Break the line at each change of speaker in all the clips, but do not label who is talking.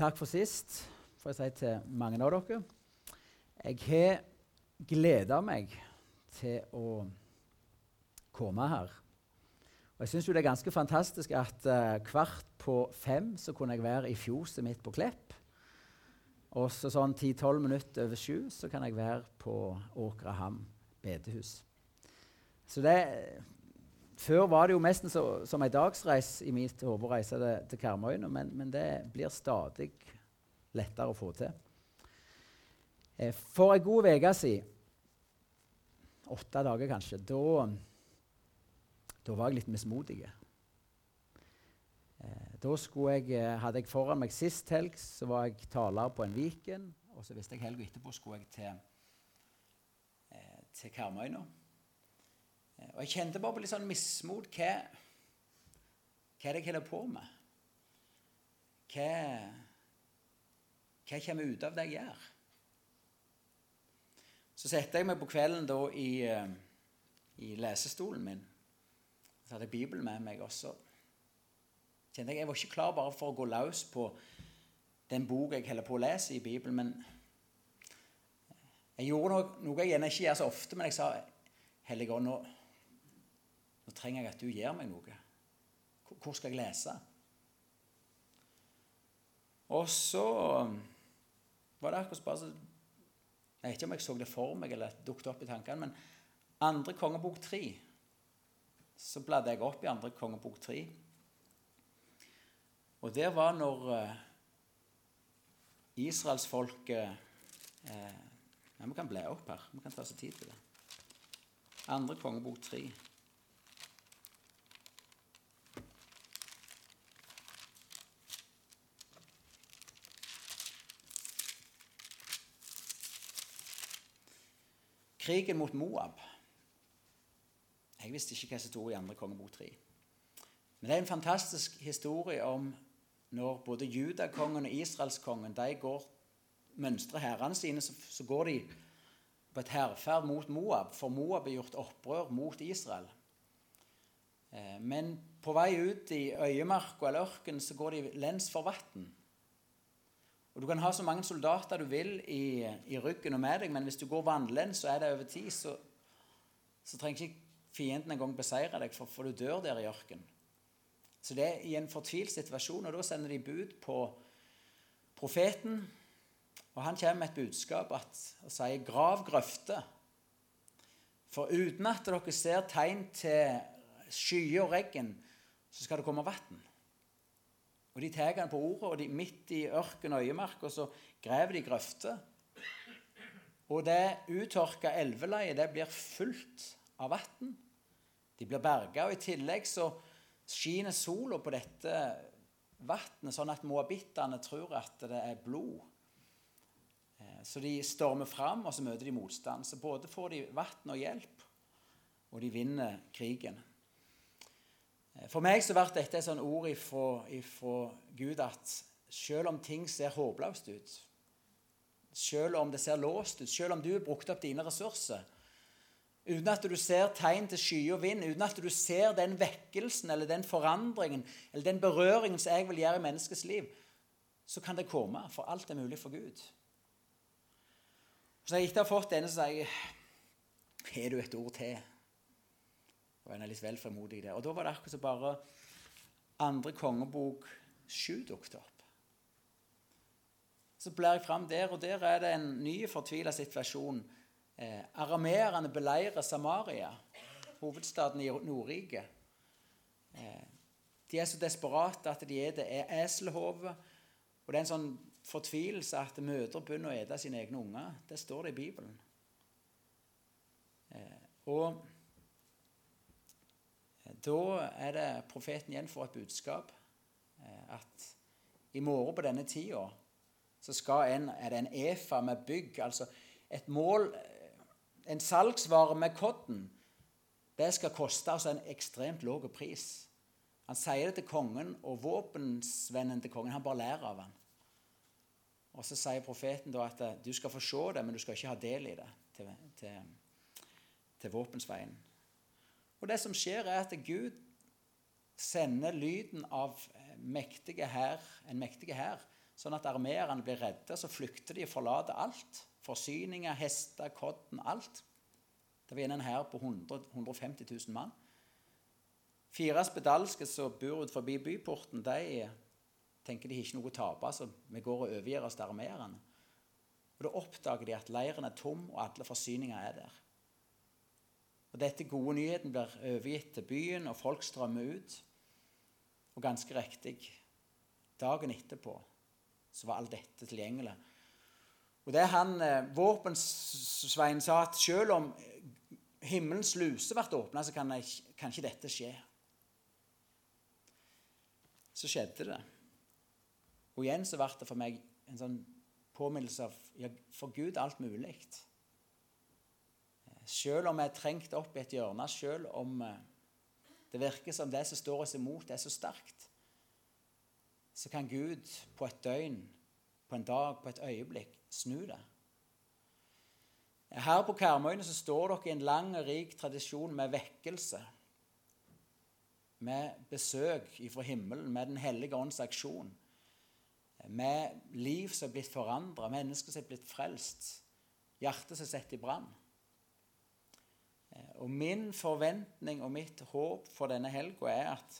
takk for sist, får jeg si til mange av dere. Jeg har gleda meg til å komme her. Og jeg syns det er ganske fantastisk at uh, kvart på fem så kunne jeg være i fjoset mitt på Klepp. Og så sånn 10-12 minutter over sju så kan jeg være på Åkrehamn bedehus. Så det før var det jo så, som en dagsreis i mitt hode å reise det, til Karmøyene, men, men, det blir stadig lettere å få til. Eh, for en god uke siden, åtte dager kanskje, da, da var jeg litt mismodig. Eh, da jeg, eh, hadde jeg foran meg Sist helg så var jeg taler på en Viken. Og så visste jeg helga etterpå skulle jeg til, eh, til Karmøyene. Eh, og jeg kjente bare på litt sånn mismot. Hva, hva er det jeg holder på med? Hva, hva kommer ut av det jeg gjør? Så setter jeg meg på kvelden da i, eh, i lesestolen min. Så hadde jeg Bibelen med meg. også. kjente jeg, jeg var ikke klar bare for å gå løs på den boka jeg holder på å lese i Bibelen. men Jeg gjorde noe, noe jeg gjerne ikke gjør så ofte, men jeg sa Hellige Ånd, nå nå trenger jeg at du gir meg noe. Hvor skal jeg lese? Og så var det akkurat bare så Jeg vet ikke om jeg så det for meg eller dukket opp i tankene, men andre kongebok tre så bladde jeg opp i andre kongebok tre. Og der var når israelsfolket eh, ja, Vi kan bla opp her. Vi kan ta oss tid til det. Andre kongebok tre. Krigen mot Moab. Jeg visste ikke hva som sto i andre kongebok 3. Men det er en fantastisk historie om når både judakongen og israelskongen de går mønstrer hærene sine, så, så, går de på et hærferd mot Moab, for Moab er gjort opprør mot Israel. Eh, men på vei ut i øyemarka eller ørkenen så går de lens for vann. Og Du kan ha så mange soldater du vil i, i ryggen og med deg, men hvis du går vannlens, så er det over tid, så, så trenger ikke fienden engang beseire deg, for, for, du dør der i ørkenen. Så det er i en fortvilt situasjon, og da sender de bud på profeten. Og han kommer med et budskap at, og sier 'grav grøfter'. For uten at dere ser tegn til skyer og regn, så skal det komme vann. Og De tar han på ordet, og de midt i ørken og øyemark, og så graver de grøfter. Og det uttørka elveleiet det blir fullt av vann. De blir berga, og i tillegg så skinner sola på dette vannet, sånn at moabittene tror at det er blod. Eh, så de stormer fram, og så møter de motstand. Så både får de vann og hjelp, og de vinner krigen. Eh, for meg så ble dette et sånt ord ifra, Gud at selv om ting ser håpløst ut, selv om det ser låst ut, selv om du har brukt opp dine ressurser, uten at du ser tegn til sky og vind, uten at du ser den vekkelsen eller den forandringen eller den berøringen som jeg vil gjøre i menneskets liv, så kan det komme, for alt er mulig for Gud. Så når jeg ikke har fått denne, så sier jeg Har du et ord til? Og en er litt vel fremodig der. Og da var det akkurat som bare andre kongebok sju dukket opp. Så blar jeg fram der, og der er det en ny fortvila situasjon. Eh, Arameerne beleirer Samaria, hovedstaden i Nordriket. Eh, de er så desperate at de er det er eselhove. Og det er en sånn fortvilelse at mødre begynner å ete sine egne unger. Det står det i Bibelen. Eh, og da er det profeten igjen får et budskap eh, at i morgen på denne tida så skal en, er det en efa med bygg, altså et mål eh, En salgsvare med kodden. det skal koste altså en ekstremt lav pris. Han sier det til kongen, og våpensvennen til kongen han bare lærer av han. Og Så sier profeten da at eh, du skal få se det, men du skal ikke ha del i det til, til, til våpensveien. Og det som skjer, er at Gud sender lyden av mektige her, en mektig hær sånn at armeerne blir redde. Så flykter de og forlater alt. Forsyninger, hester, kodden, alt. Det var en hær på 100, 150 000 mann. Fire spedalske som bor ut forbi byporten, de tenker de har ikke noe å tape, så vi går og overgir oss til armeerne. Og Da oppdager de at leiren er tom, og alle forsyninger er der. Og Dette gode nyheten blir overgitt til byen, og folk strømmer ut. Og ganske riktig, dagen etterpå så var alt dette tilgjengelig. Og det han, eh, Våpensveien sa at selv om himmelens luse ble åpna, så kan, jeg, kan ikke dette skje. Så skjedde det. Og igjen så ble det for meg en sånn påminnelse av ja, for Gud alt mulig. Selv om vi er trengt opp i et hjørne, selv om eh, det virker som det som står oss imot, er så sterkt, så kan Gud på et døgn, på en dag, på et øyeblikk snu det. Her på Karmøyene så står dere i en lang og rik tradisjon med vekkelse. Med besøk ifra himmelen, med Den hellige ånds aksjon. Med liv som er blitt forandra, mennesker som er blitt frelst. Hjertet som er satt i brann. Og min forventning og mitt håp for denne helga er at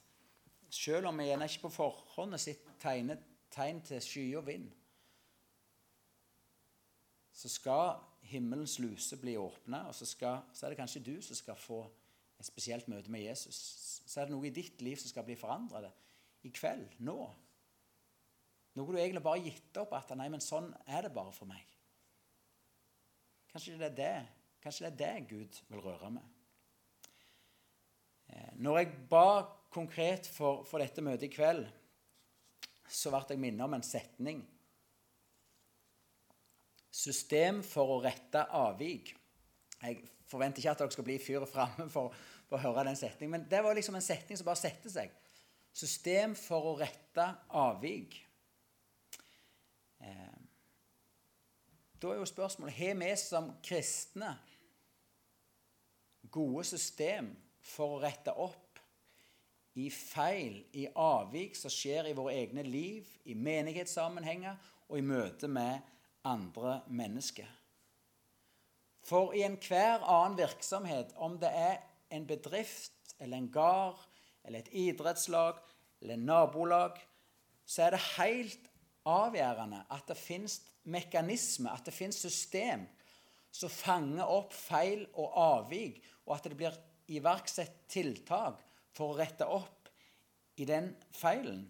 selv om vi gjerne ikke på forhånd sett tegn, til sky og vind, så skal himmelens luse bli åpna, og så, skal, så, er det kanskje du som skal få et spesielt møte med Jesus. Så er det noe i ditt liv som skal bli forandra i kveld, nå. Noe du egentlig bare gitt opp at nei, men sånn er det bare for meg. Kanskje det er det Kanskje det er det Gud vil røre med. Eh, når jeg ba konkret for, for dette møtet i kveld, så ble jeg minnet om en setning. System for å rette avvik. Jeg forventer ikke at dere skal bli fyr framme for, for, å høre den setningen, men det var liksom en setning som bare setter seg. System for å rette avvik. Eh, da er jo spørsmålet har vi som kristne gode system for å rette opp i feil, i avvik som skjer i våre egne liv, i menighetssammenhenger og i møte med andre mennesker. For i enhver annen virksomhet, om det er en bedrift eller en gard eller et idrettslag eller en nabolag, så er det helt avgjørende at det fins mekanisme, at det fins system som fanger opp feil og avvik, og at det blir iverksatt tiltak for å rette opp i den feilen.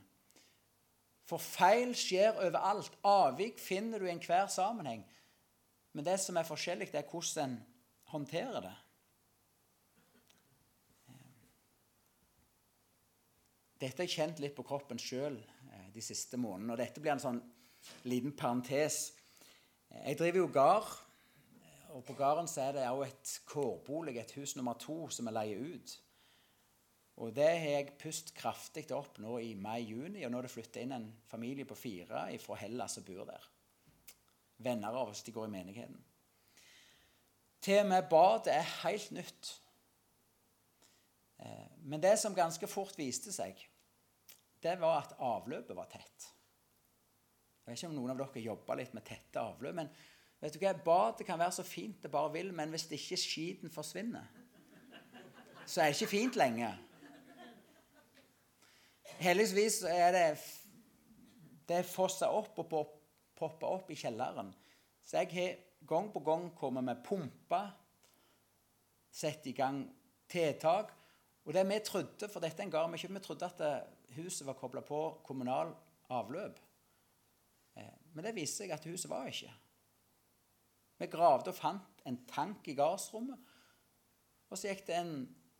For feil skjer overalt. Avvik finner du i enhver sammenheng. Men det som er forskjellig, det er hvordan en håndterer det. Dette har jeg kjent litt på kroppen sjøl eh, de siste månedene. Og dette blir en sånn liten parentes. Jeg driver jo gard og på gården er det òg et kårbolig, et hus nummer to, som er leier ut. Og det har jeg pust kraftig opp nå i mai-juni, og nå er det flytta inn en familie på fire fra Hellas som bor der. Venner av oss, de går i menigheten. Til og med badet er helt nytt. Eh, men det som ganske fort viste seg, det var at avløpet var tett. Jeg vet ikke om noen av dere jobber litt med tette avløp, men Vet du hva, Badet kan være så fint det bare vil, men hvis ikke skiten forsvinner, så er det ikke fint lenger. Heldigvis er det det fosser opp og popper opp i kjelleren. Så jeg har gang på gang kommet med pumper, satt i gang tiltak. Og det vi trodde, for dette en ikke vi trodde at huset var kobla på kommunal avløp. Eh, men det viste seg at huset var ikke. Vi gravde og fant en tank i gardsrommet. Og så gikk det en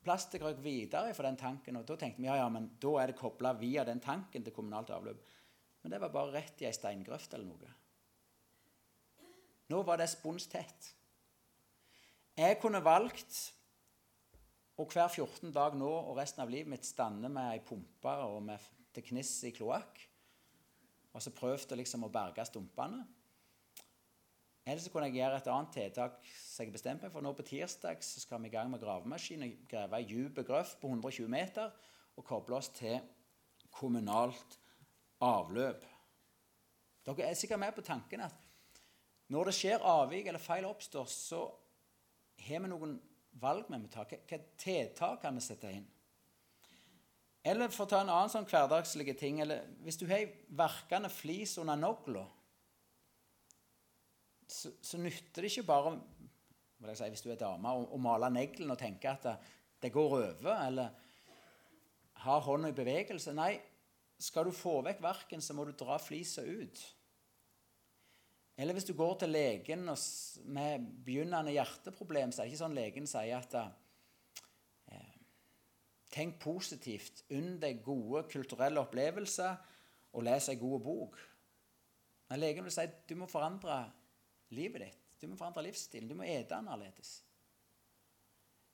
plastikkrøyk videre fra den tanken. Og da tenkte vi ja, ja, men da er det kobla via den tanken til kommunalt avløp. Men det var bare rett i ei steingrøft eller noe. Nå var det sponstett. Jeg kunne valgt å hver 14 dag nå og resten av livet mitt stande med ei pumpe og med til kniss i kloakk. Og så prøvd liksom å berge stumpene. Eller så kunne jeg gjøre et annet tiltak som jeg bestemte meg for. Nå på tirsdag så skal vi i gang med gravemaskin og grave ei dyp grøft på 120 meter og koble oss til kommunalt avløp. Dere er sikkert med på tanken at når det skjer avvik eller feil oppstår, så har vi noen valg vi må ta. Hvilke tiltak kan vi sette inn? Eller for å ta en annen sånn hverdagslig ting eller Hvis du har ei verkende flis under nogla, så, så, nytter det ikke bare si, hvis du er dame, å, å male neglene og tenke at det, det går over, eller ha hånda i bevegelse. Nei, skal du få vekk verken, så må du dra flisa ut. Eller hvis du går til legen med begynnende hjerteproblem, så er det ikke sånn legen sier at eh, Tenk positivt, unn deg gode kulturelle opplevelser og les ei god bok. Nei, legen vil si du må forandre livet ditt. Du må forandre livsstilen. Du må ete annerledes.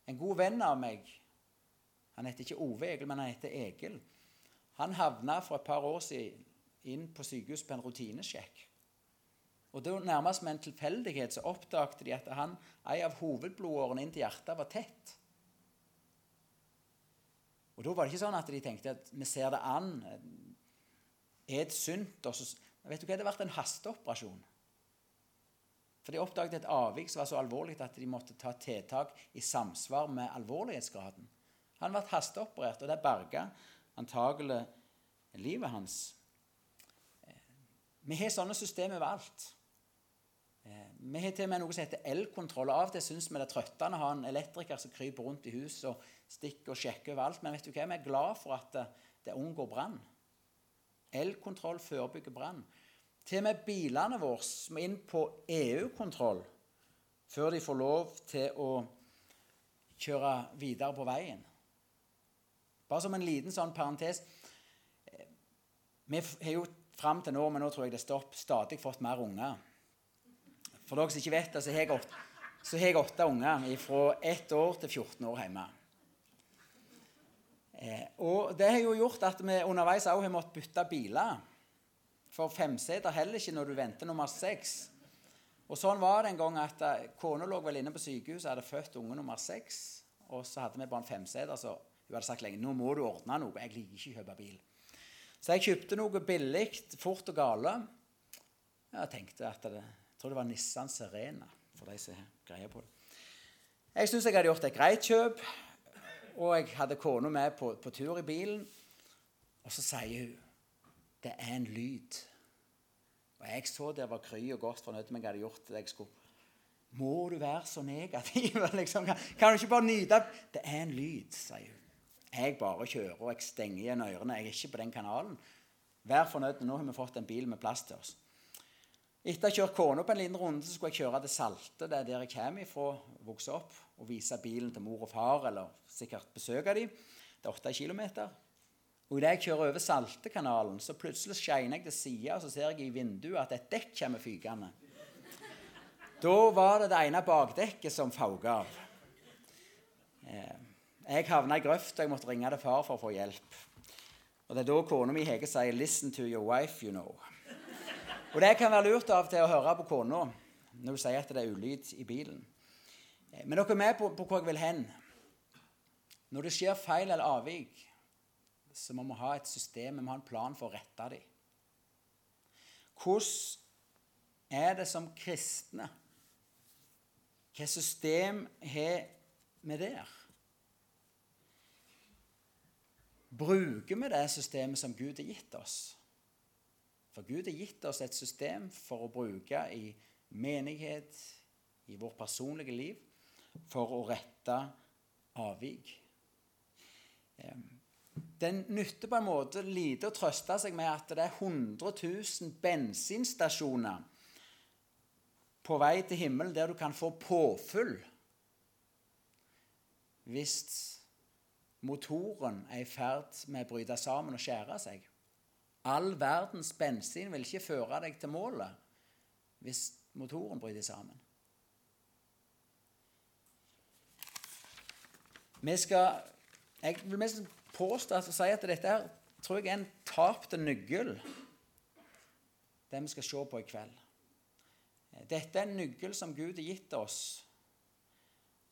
En god venn av meg Han heter ikke Ove Egil, men han heter Egil. Han havna for et par år siden inn på sykehus på en rutinesjekk. Og da Nærmest med en tilfeldighet så oppdaget de at han, ei av hovedblodårene inn til hjertet var tett. Og Da var det ikke sånn at de tenkte at vi ser det an. Et sunt og så, Vet du hva, Det ble en hasteoperasjon. For de oppdaget et avvik som var så alvorlig at de måtte ta tiltak i samsvar med alvorlighetsgraden. Han ble hasteoperert, og det berga antagelig livet hans. Vi har sånne systemer overalt. Eh, vi har til og med noe som heter elkontroll. Av og til syns vi det er trøttende å ha en elektriker som kryper rundt i huset og stikker og sjekker overalt. Men vet du hva? vi er glad for at det unngår brann. Elkontroll forebygger brann. Til og med bilene våre må inn på EU-kontroll før de får lov til å kjøre videre på veien. Bare som en liten sånn parentes Vi har jo fram til nå, men nå tror jeg det er stopp, stadig fått mer unger. For dere som ikke vet det, så har jeg åtte, har unger fra ett år til 14 år hjemme. Eh, og det har jo gjort at vi underveis òg har måttet bytte biler. For femseter heller ikke når du venter nummer seks. Og sånn var det en gang at eh, kona lå vel inne på sykehuset og hadde født unge nummer seks. Og så hadde vi bare en femseter, så hun hadde sagt lenge nå må du ordne noe. Jeg liker ikke å kjøpe bil. Så jeg kjøpte noe billig, fort og gale. Jeg tenkte at det, jeg tror det var Nissan Serena, for de som greier på det. Jeg syns jeg hadde gjort et greit kjøp, og jeg hadde kona med på, på, tur i bilen. Og så sier hun det er en lyd. Og jeg så det var kry og godt fornøyd med hva jeg hadde gjort jeg skulle. Må du være så negativ? Liksom, kan, du ikke bare nyte Det er en lyd, sier hun. Jeg bare kjører, og jeg stenger igjen ørene. Jeg er ikke på den kanalen. Vær fornøyd. Nå har vi fått en bil med plass til oss. Etter å ha kjørt kona på en liten runde så skulle jeg kjøre til Salte, det er der jeg kommer ifra, vokse opp, og vise bilen til mor og far, eller sikkert besøke dem. Det er åtte kilometer. Og Idet jeg kjører over Saltekanalen, så plutselig skeiner jeg til sida, og så ser jeg i vinduet at et dekk kommer fykende. Da var det det ene bakdekket som fauga av. Eh, jeg havna i grøft, og jeg måtte ringe til far for å få hjelp. Og Det er da kona mi Hege sier 'Listen to your wife, you know'. Og det kan være lurt av og til å høre på kona når hun sier at det er ulyd i bilen. Eh, men dere er med på, på hvor jeg vil hen. Når det skjer feil eller avvik, så må vi ha et system, vi må ha en plan for å rette dem. Hvordan er det som kristne? Hvilket system har vi der? Bruker vi det systemet som Gud har gitt oss? For Gud har gitt oss et system for å bruke i menighet, i vårt personlige liv, for å rette avvik. Det nytter på en måte lite å trøste seg med at det er 100 000 bensinstasjoner på vei til himmelen der du kan få påfyll hvis motoren er i ferd med å bryte sammen og skjære seg. All verdens bensin vil ikke føre deg til målet hvis motoren bryter sammen. Vi skal, Jeg vil mest påstå at, si at dette her, tror jeg er en tapte nøkkel, det vi skal se på i kveld. Dette er en nøkkel som Gud har gitt oss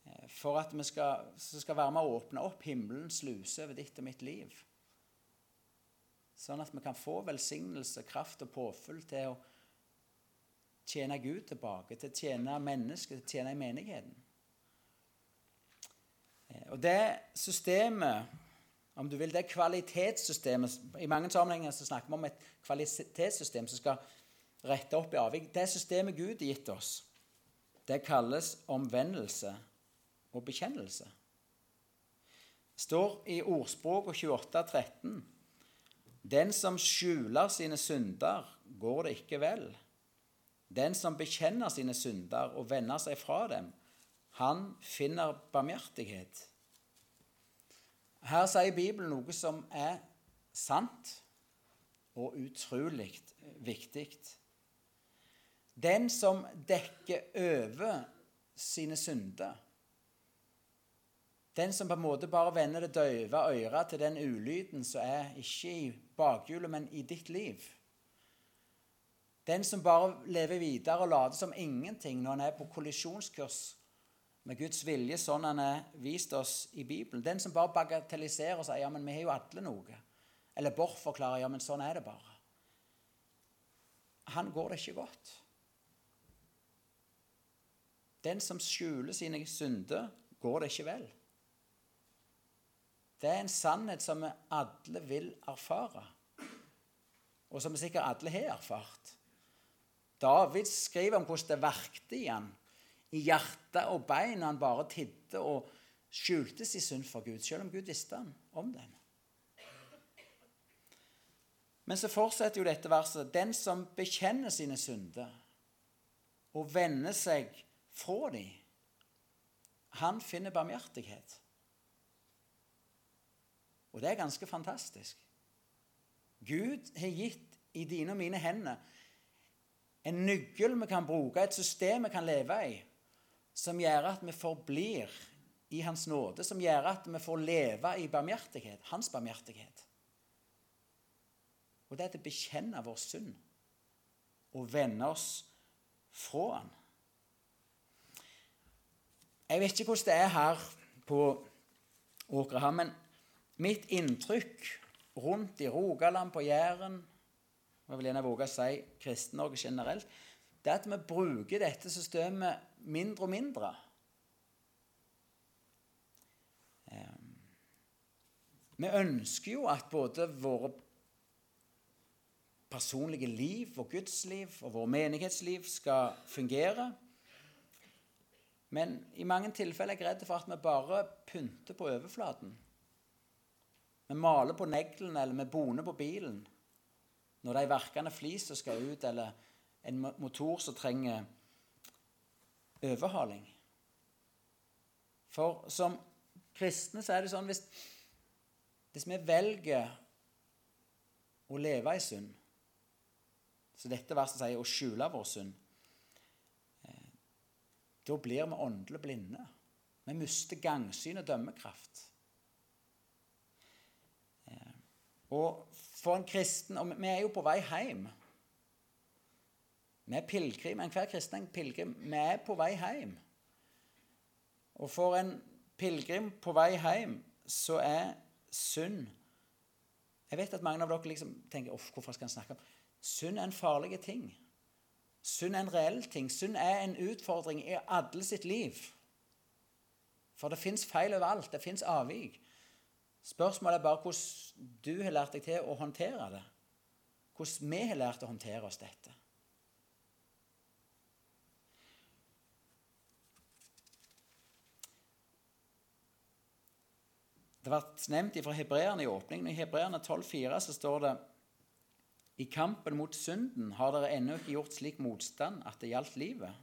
eh, for at vi skal, skal være med å åpne opp himmelens sluse over ditt og mitt liv. Sånn at vi kan få velsignelse, kraft og påfyll til å tjene Gud tilbake, til å tjene mennesket, til å tjene i menigheten. Eh, og det systemet, om du vil, det kvalitetssystemet I mange sammenhenger så snakker vi om et kvalitetssystem som skal rette opp i avvik. Det systemet Gud har gitt oss, det kalles omvendelse og bekjennelse. Det står i ordspråket 28, 13 den som skjuler sine synder, går det ikke vel. Den som bekjenner sine synder og vender seg fra dem, han finner barmhjertighet. Her sier Bibelen noe som er sant og utrolig viktig. Den som dekker over sine synder, den som på en måte bare vender det døve øret til den ulyden som er ikke i bakhjulet, men i ditt liv. Den som bare lever videre og later som ingenting når han er på kollisjonskurs med Guds vilje, sånn han er vist oss i Bibelen. Den som bare bagatelliserer og sier ja, men vi har jo alle noe. Eller bortforklarer ja, men sånn er det bare. Han går det ikke godt. Den som skjuler sine synder, går det ikke vel. Det er en sannhet som vi alle vil erfare, og som vi sikkert alle har erfart. David skriver om hvordan det verkte i han, i hjerte og bein, han bare tidde og skjulte sin synd for Gud, selv om Gud visste han om den. Men så fortsetter jo dette verset. Den som bekjenner sine synder og vender seg fra dem, han finner barmhjertighet. Og det er ganske fantastisk. Gud har gitt i dine og mine hender en nøkkel vi kan bruke, et system vi kan leve i, som gjør at vi forblir i Hans nåde, som gjør at vi får leve i barmhjertighet, Hans barmhjertighet. Og det er å bekjenne vår synd og vende oss fra Han. Jeg vet ikke hvordan det er her på Åkrehamn, men Mitt inntrykk rundt i Rogaland, på Jæren jeg vil gjerne våge å si Kristen-Norge generelt, det er at vi bruker dette systemet mindre og mindre. Vi ønsker jo at både våre personlige liv, vårt gudsliv og vårt menighetsliv skal fungere. Men i mange tilfeller er jeg redd for at vi bare pynter på overflaten. Vi maler på neglene eller vi boner på bilen når det er verkende fliser skal ut, eller en motor som trenger overhaling. For som kristne så er det sånn hvis, hvis vi velger å leve i synd Så dette verset sier å skjule vår synd. Eh, da blir vi åndelig blinde. Vi mister gangsyn og dømmekraft. Og for en kristen Og vi er jo på vei hjem. Vi er pilegrim. Enhver kristen en pilegrim. Vi er på vei hjem. Og for en pilegrim på vei hjem så er synd Jeg vet at mange av dere liksom tenker Uff, hvorfor skal en snakke om Synd er en farlig ting. Synd er en reell ting. Synd er en utfordring i alle sitt liv. For det fins feil overalt. Det fins avvik. Spørsmålet er bare hvordan du har lært deg til å håndtere det. Hvordan vi har lært å håndtere oss dette. Det har vært nevnt fra hebreerne i åpningen. I hebreerne 12,4 så står det i kampen mot synden har dere ennå ikke gjort slik motstand at det gjaldt livet.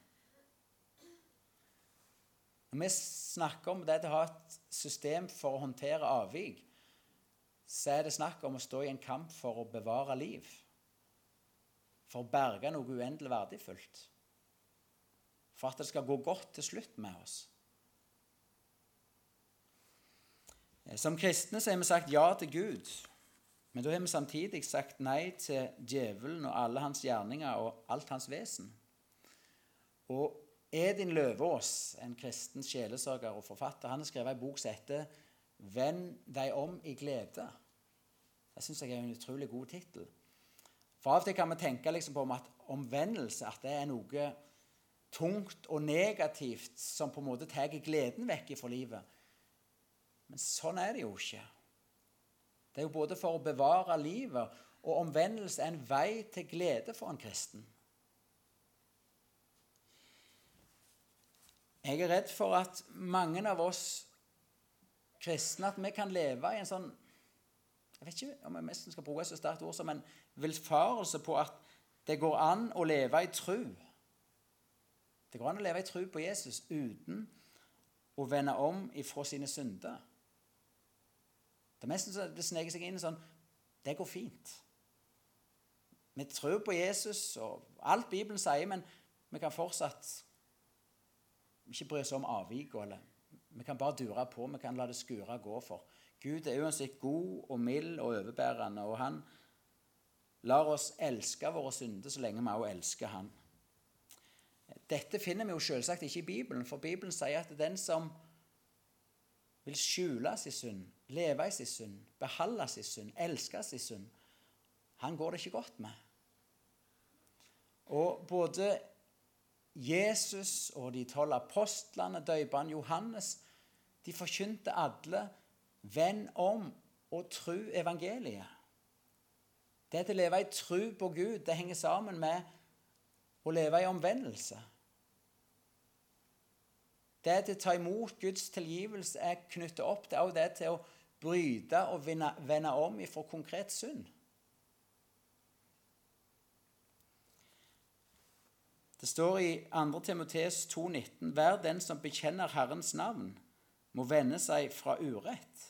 Når vi snakker om det å ha et system for å håndtere avvik, så er det snakk om å stå i en kamp for å bevare liv. For å berge noe uendelig verdifullt. For at det skal gå godt til slutt med oss. Som kristne så har vi sagt ja til Gud. Men da har vi samtidig sagt nei til djevelen og alle hans gjerninger og alt hans vesen. Og Edin Løvaas, en kristen sjelesørger og forfatter, han har skrevet en bok som heter 'Vend deg om i glede'. Det syns jeg er en utrolig god tittel. For av og til kan vi tenke liksom på at omvendelse at det er noe tungt og negativt som på en måte tar gleden vekk fra livet. Men sånn er det jo ikke. Det er jo både for å bevare livet, og omvendelse er en vei til glede for en kristen. Jeg er redd for at mange av oss kristne at vi kan leve i en sånn Jeg vet ikke om jeg mest skal bruke et så sterkt ord som en villfarelse på at det går an å leve i tru. Det går an å leve i tru på Jesus uten å vende om ifra sine synder. Det er nesten så det sneker seg inn sånn Det går fint. Vi tror på Jesus og alt Bibelen sier, men vi kan fortsatt ikke bry oss om avvikene. Vi kan bare dure på. Vi kan la det skure gå for. Gud er uansett god og mild og overbærende, og han lar oss elske våre synder så lenge vi også elsker Han. Dette finner vi jo selvsagt ikke i Bibelen, for Bibelen sier at den som vil skjule sin synd, leve i sin synd, beholde sin synd, elske sin synd, han går det ikke godt med. Og både Jesus og de tolv apostlene, døperen Johannes, de forkynte alle 'venn om og tru evangeliet'. Det å leve i tru på Gud, det henger sammen med å leve i omvendelse. Det til å ta imot Guds tilgivelse er knyttet opp til det til å bryte og vende om ifra konkret synd. Det står i 2. Timotees 2,19.: Hver den som bekjenner Herrens navn, må vende seg fra urett.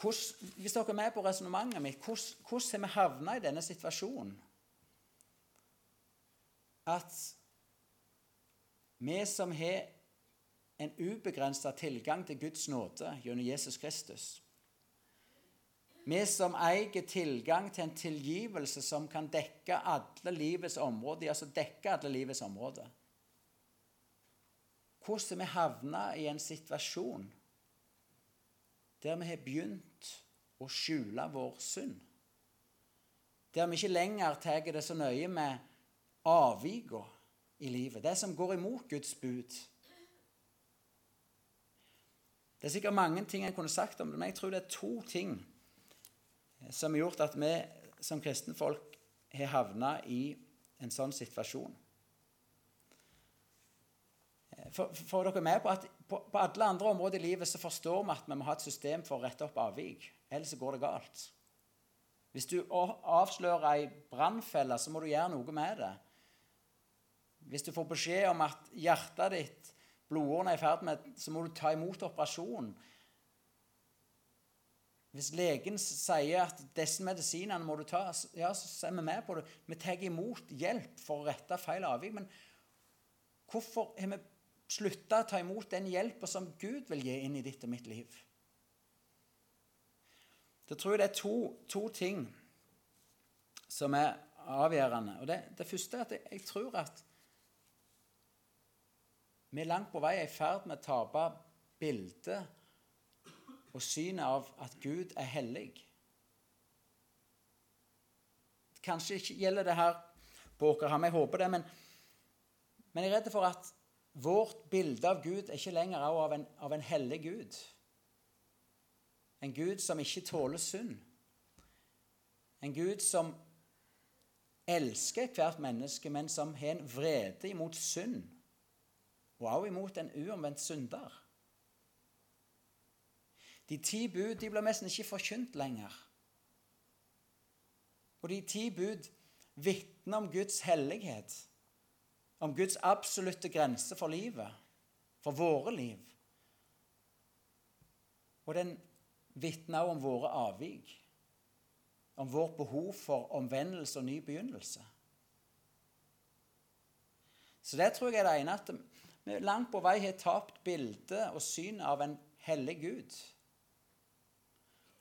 Hvordan, hvis dere er med på resonnementet mitt, hvordan, har vi havna i denne situasjonen? At vi som har en ubegrensa tilgang til Guds nåde gjennom Jesus Kristus. Vi som eier tilgang til en tilgivelse som kan dekke alle livets områder, altså dekke alle livets områder. Hvordan vi havna i en situasjon der vi har begynt å skjule vår synd. Der vi ikke lenger tar det så nøye med avvikene i livet, det som går imot Guds bud. Det er sikkert mange ting jeg kunne sagt om det, men jeg tror det er to ting som har gjort at vi som kristne folk har havna i en sånn situasjon. For dere med på at på, på, alle andre områder i livet så forstår vi at vi må ha et system for å rette opp avvik. Ellers så går det galt. Hvis du avslører ei brannfelle, så må du gjøre noe med det. Hvis du får beskjed om at hjertet ditt, blodårene er i ferd med Så må du ta imot operasjonen. Hvis legen sier at disse medisinene må du ta, ja, så er vi med på det. Vi tar imot hjelp for å rette feil avvik. Men hvorfor har vi slutta å ta imot den hjelpa som Gud vil gi inn i ditt og mitt liv. Da tror jeg det er to, to ting som er avgjørende. Og det, det første er at jeg, jeg, tror at vi er langt på vei i ferd med å tape bildet og synet av at Gud er hellig. Kanskje ikke gjelder det her på Åkerhamn, jeg håper det, men, men jeg er redd for at Vårt bilde av Gud er ikke lenger av av en hellig Gud. En Gud som ikke tåler synd. En Gud som elsker ethvert menneske, men som har en vrede imot synd, og også imot en uomvendt synder. De ti bud de blir nesten ikke forkynt lenger. Og de ti bud vitner om Guds hellighet om Guds absolutte grense for livet, for våre liv. Og den vitner også om våre avvik, om vårt behov for omvendelse og ny begynnelse. Så det tror jeg er det ene at vi langt på vei har tapt bildet og synet av en hellig Gud.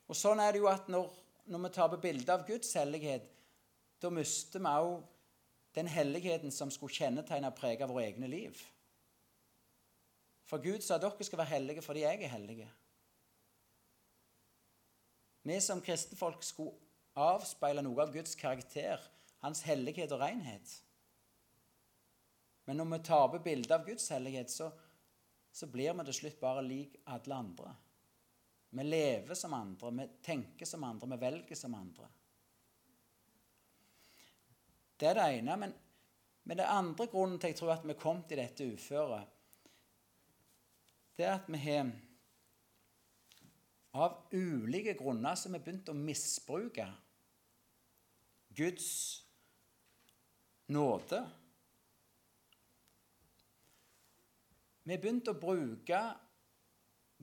Og sånn er det jo at når, når vi taper bildet av Guds hellighet, da mister vi òg den helligheten som skulle kjennetegne og prege våre egne liv. For Gud sa dere skal være hellige fordi jeg er hellige. Vi som kristenfolk skulle avspeile noe av Guds karakter, hans hellighet og renhet. Men når vi taper bildet av Guds hellighet, så, så blir vi til slutt bare lik alle andre. Vi lever som andre, vi tenker som andre, vi velger som andre. Det er det ene. Men, men det andre grunnen til jeg tror at vi kom til dette uføret, det er at vi har av ulike grunner som har begynt å misbruke Guds nåde. Vi begynte å bruke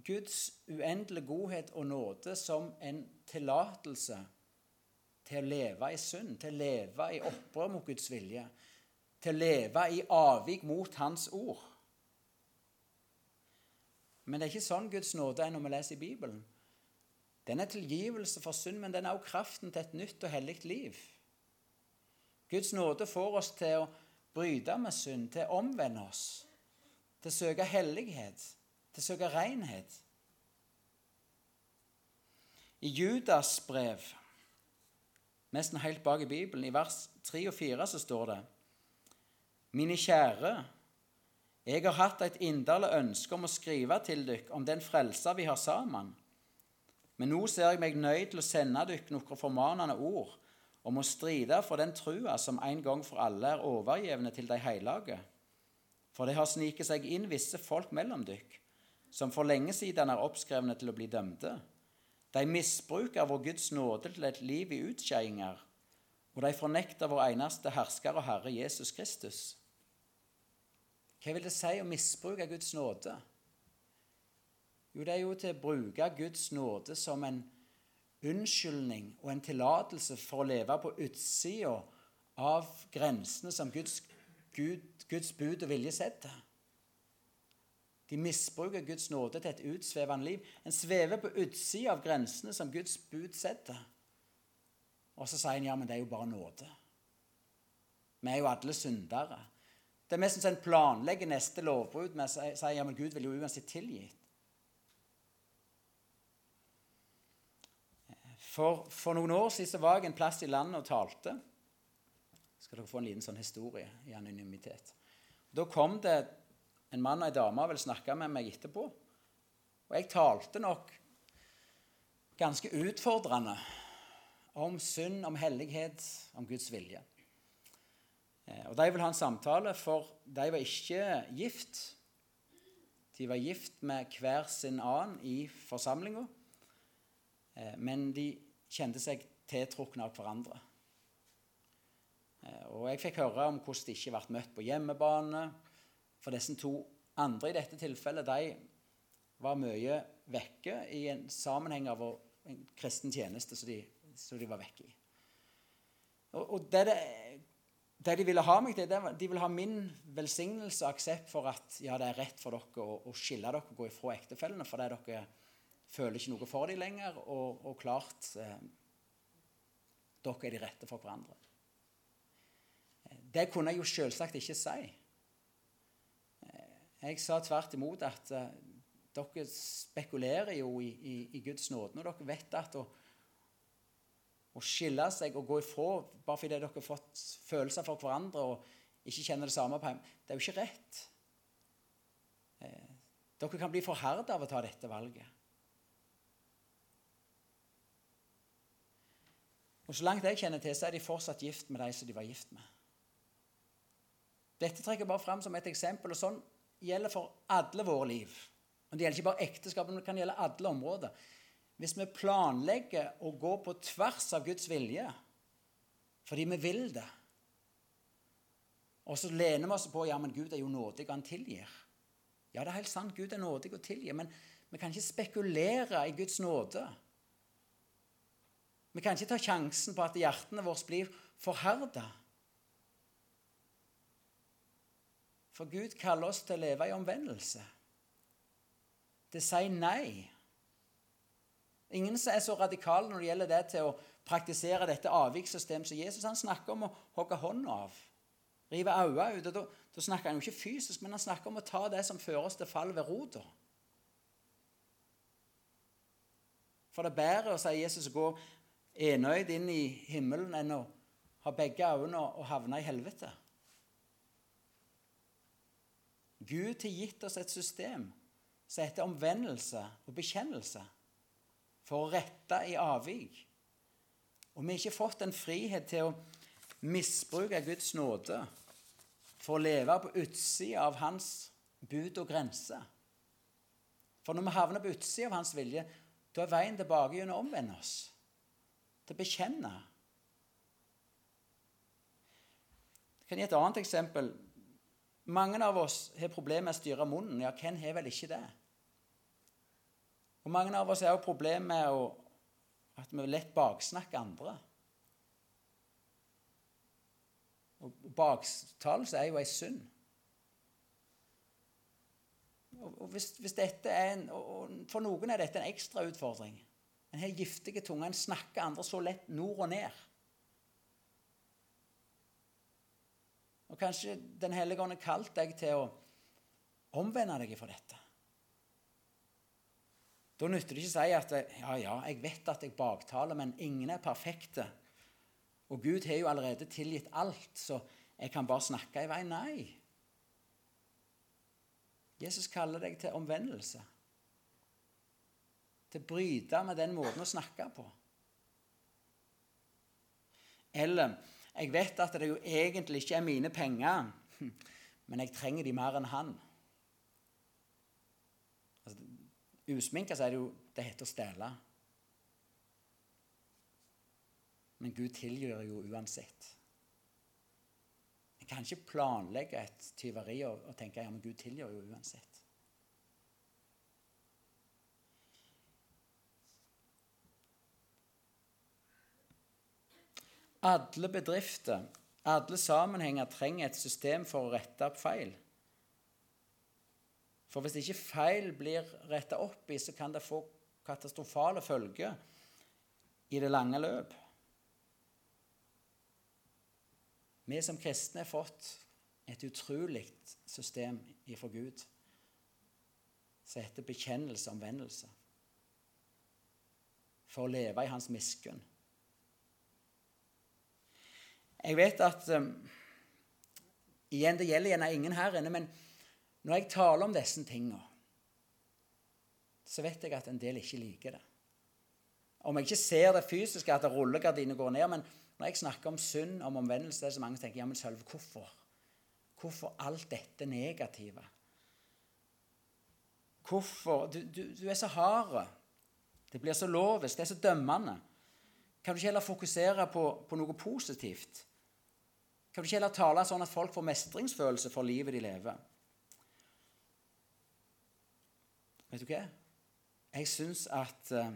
Guds uendelige godhet og nåde som en tillatelse til å leve i synd, til å leve i opprør mot Guds vilje, til å leve i avvik mot Hans ord. Men det er ikke sånn Guds nåde er når vi leser i Bibelen. Den er tilgivelse for synd, men den er også kraften til et nytt og hellig liv. Guds nåde får oss til å bryte med synd, til å omvende oss, til å søke hellighet, til å søke renhet. I Judas brev, nesten helt bak i Bibelen, i vers 3 og 4, så står det Mine kjære, jeg har hatt et inderlig ønske om å skrive til dere om den frelser vi har sammen. Men nå ser jeg meg nøyd til å sende dere noen formanende ord om å stride for den trua som en gang for alle er overgjevne til de hellige. For det har sniket seg inn visse folk mellom dykk, som for lenge siden er oppskrevne til å bli dømte. De misbruker vår Guds nåde til et liv i utskeiinger, og de fornekter vår eneste hersker og Herre Jesus Kristus. Hva vil det si å misbruke Guds nåde? Jo, det er jo til å bruke Guds nåde som en unnskyldning og en tillatelse for å leve på utsida av grensene som Guds, Gud, Guds bud og vilje setter. De misbruker Guds nåde til et utsvevende liv. En svever på utsida av grensene som Guds bud setter. Og så sier en ja, men det er jo bare nåde. Vi er jo alle syndere. Det er mest som en planlegger neste lovbrudd med å si ja, men Gud vil jo uansett tilgitt. For, for, noen år siden var jeg en plass i landet og talte. Skal dere få en liten sånn historie i anonymitet. Da kom det en mann og en dame og ville snakke med meg etterpå. Og jeg talte nok ganske utfordrende om synd, om hellighet, om Guds vilje. Eh, og De ville ha en samtale, for de var ikke gift. De var gift med hver sin annen i forsamlinga, eh, men de kjente seg tiltrukne av hverandre. Eh, og Jeg fikk høre om hvordan de ikke ble møtt på hjemmebane. For disse to andre i dette tilfellet de var mye vekke i en sammenheng av en kristen tjeneste som de, som de var vekke i. Og, og det, det de ville ha meg til, de ville ha min velsignelse og aksept for at ja, det er rett for dere å, å skille dere og gå ifra ektefellene fordi dere føler ikke noe for dem lenger, og, og klart eh, Dere er de rette for hverandre. Det kunne jeg jo selvsagt ikke si. Eh, jeg sa tvert imot at eh, dere spekulerer jo i, i, i Guds nåde Og dere vet at å, å skille seg og gå ifra bare fordi dere har fått følelser for hverandre og ikke kjenner det samme på hjem. Det er jo ikke rett. Eh, dere kan bli forherdet av å ta dette valget. Og Så langt jeg kjenner til, så er de fortsatt gift med de som de var gift med. Dette trekker jeg bare fram som et eksempel, og sånn gjelder for alle våre liv. Og Det gjelder ikke bare ekteskap, men det kan gjelde alle områder. Hvis vi planlegger å gå på tvers av Guds vilje fordi vi vil det, og så lener vi oss på ja, men Gud er jo nådig, han tilgir. Ja, det er helt sant, Gud er nådig og tilgir, men vi kan ikke spekulere i Guds nåde. Vi kan ikke ta sjansen på at hjertene våre blir forherda. For Gud kaller oss til å leve i omvendelse. Det sier nei Ingen som er så radikale når det gjelder det til å praktisere dette avvikssystemet som Jesus. Han snakker om å hogge hånda av rive øynene ut. og Da, da snakker han jo ikke fysisk, men han snakker om å ta det som fører oss til fall ved rota. For det er bedre, sier Jesus, å gå enøyd inn i himmelen enn å ha begge øynene og havne i helvete. Gud har gitt oss et system som heter omvendelse og bekjennelse, for å rette i avvik. Og vi har ikke fått en frihet til å misbruke Guds nåde for å leve på utsida av Hans bud og grenser. For når vi havner på utsida av Hans vilje, da er veien tilbake gjennom å omvende oss. Til å bekjenne. Jeg kan gi et annet eksempel. Mange av oss har problemer med å styre munnen. Ja, hvem har vel ikke det? Og mange av oss har også problemer med å, at vi lett baksnakker andre. Og Baktalelse er jo ei synd. Og hvis, hvis dette er en, og For noen er dette en ekstra utfordring. En har giftige tunger. En snakker andre så lett nord og ned. Og kanskje Den hellige ånd har kalt deg til å omvende deg fra dette. Da nytter det ikke å si at ja, ja, jeg vet at jeg baktaler, men ingen er perfekte. Og Gud har jo allerede tilgitt alt, så jeg kan bare snakke i vei. Nei. Jesus kaller deg til omvendelse. Til å bryte med den måten å snakke på. Eller jeg vet at det jo egentlig ikke er mine penger, men jeg trenger de mer enn han. Altså, Usminka er det jo Det heter å stjele. Men Gud tilgir jo uansett. Jeg kan ikke planlegge et tyveri og, og tenke ja, men Gud tilgir jo uansett. Alle bedrifter, alle sammenhenger trenger et system for å rette opp feil. For hvis ikke feil blir retta opp i, så kan det få katastrofale følger i det lange løp. Vi som kristne har fått et utrolig system ifra Gud som heter bekjennelse omvendelse. For å leve i hans miskunn. Jeg vet at um, Igjen, det gjelder gjerne ingen her inne, men når jeg taler om disse tingene, så vet jeg at en del ikke liker det. Om jeg ikke ser det fysisk, at rullegardinene går ned, men når jeg snakker om synd, om omvendelse, så mange tenker ja, men Sølve, hvorfor? Hvorfor alt dette negative? Hvorfor? Du, du, du er så hard. Det blir så lovisk. Det er så dømmende. Kan du ikke heller fokusere på, på noe positivt? Kan du ikke heller tale sånn at folk får mestringsfølelse for livet de lever? Vet du hva? Jeg syns at uh,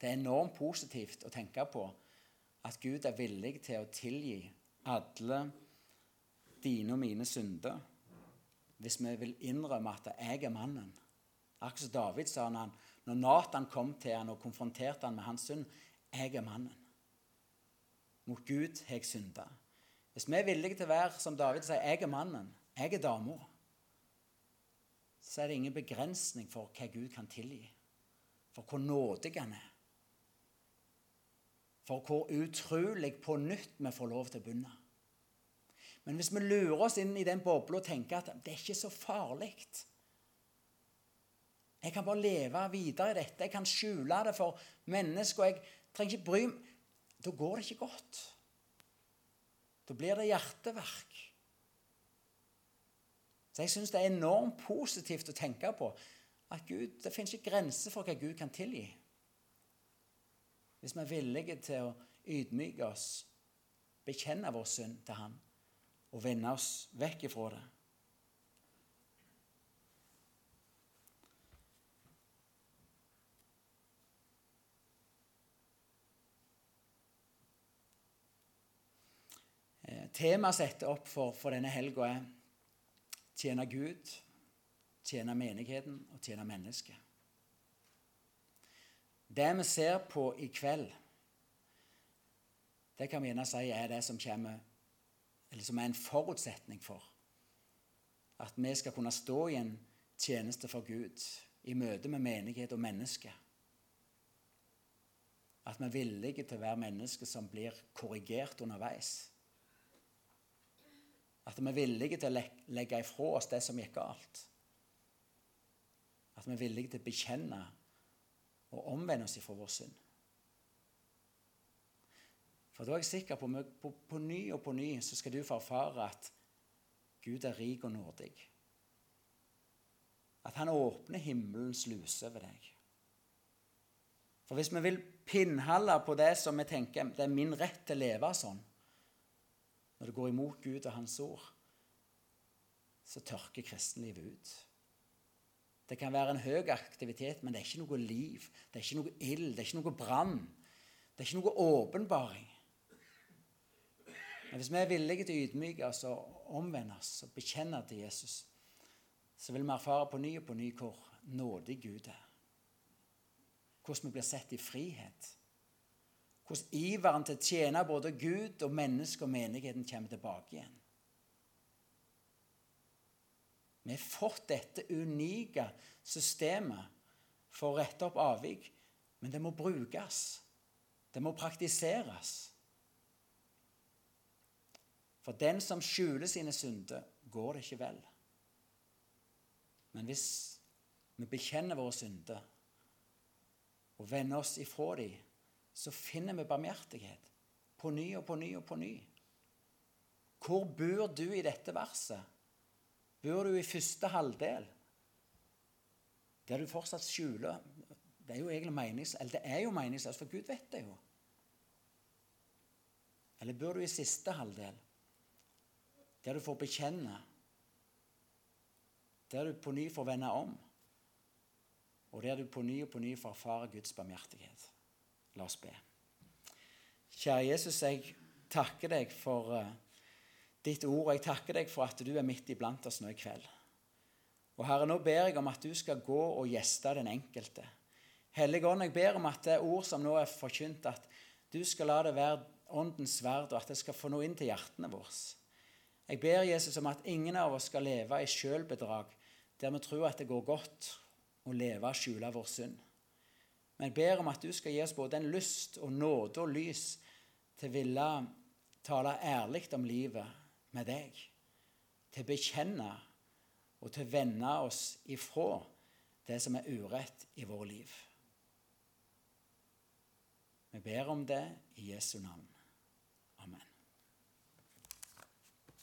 det er enormt positivt å tenke på at Gud er villig til å tilgi alle dine og mine synder hvis vi vil innrømme at jeg er mannen. Akkurat som David sa når, han, når Nathan kom til han og konfronterte han med hans synd. Jeg er mannen. Mot Gud har jeg synda. Hvis vi er villige til å være som David og si jeg er mannen, jeg er dama, så er det ingen begrensning for hva Gud kan tilgi. For hvor nådig han er. For hvor utrolig på nytt vi får lov til å begynne. Men hvis vi lurer oss inn i den bobla og tenker at det er ikke så farlig Jeg kan bare leve videre i dette. Jeg kan skjule det for mennesker. Jeg trenger ikke bry meg Da går det ikke godt. Da blir det hjerteverk. Så jeg syns det er enormt positivt å tenke på at Gud, det finnes ikke grenser for hva Gud kan tilgi. Hvis vi er villige til å ydmyke oss, bekjenne vår synd til Han og vende oss vekk ifra det. Temaet setter opp for, for denne helga er tjene Gud, tjene menigheten og tjene mennesket. Det vi ser på i kveld, det kan vi gjerne si er det som kommer som er en forutsetning for at vi skal kunne stå i en tjeneste for Gud i møte med menighet og mennesker. At vi er villige til å være mennesker som blir korrigert underveis. At vi er villige til å legge ifra oss det som gikk galt. At vi er villige til å bekjenne og omvende oss ifra vår synd. For da er jeg sikker på at på, på ny og på ny så skal du få erfare at Gud er rik og nådig. At han åpner himmelens luse over deg. For hvis vi vil pinnhalle på det som vi tenker det er min rett til å leve sånn, når det går imot Gud og Hans ord, så tørker kristenlivet ut. Det kan være en høy aktivitet, men det er ikke noe liv. Det er ikke noe ild, det er ikke noe brann. Det er ikke noe åpenbaring. Men hvis vi er villige til å ydmyke oss og omvende oss og bekjenne til Jesus, så vil vi erfare på ny og på ny hvor nådig Gud er. Hvordan vi blir sett i frihet. Hvordan iveren til å tjene både Gud og mennesket og menigheten kommer tilbake igjen. Vi har fått dette unike systemet for å rette opp avvik, men det må brukes. Det må praktiseres. For den som skjuler sine synder, går det ikke vel. Men hvis vi bekjenner våre synder og vender oss ifra dem, så finner vi barmhjertighet på ny og på ny og på ny. Hvor bor du i dette verset? Bor du i første halvdel, der du fortsatt skjuler Det er jo egentlig menings, eller det er jo meningsløst, for Gud vet det jo. Eller bor du i siste halvdel, der du får bekjenne, der du på ny får vende om, og der du på ny og på ny får erfare Guds barmhjertighet? La oss be. Kjære Jesus, jeg takker deg for uh, ditt ord, og jeg takker deg for at du er midt iblant oss nå i kveld. Og Herre, nå ber jeg om at du skal gå og gjeste den enkelte. Hellige Ånd, jeg ber om at det ord som nå er forkynt, at du skal la det være åndens sverd, og at det skal få noe inn til hjertene våre. Jeg ber Jesus om at ingen av oss skal leve i sjølbedrag, der vi tror at det går godt å leve og skjule vår synd. Men ber om at du skal gi oss både en lyst og nåde og lys til å ville tale ærlig om livet med deg, til å bekjenne og til å vende oss ifra det som er urett i vårt liv. Vi ber om det i Jesu navn.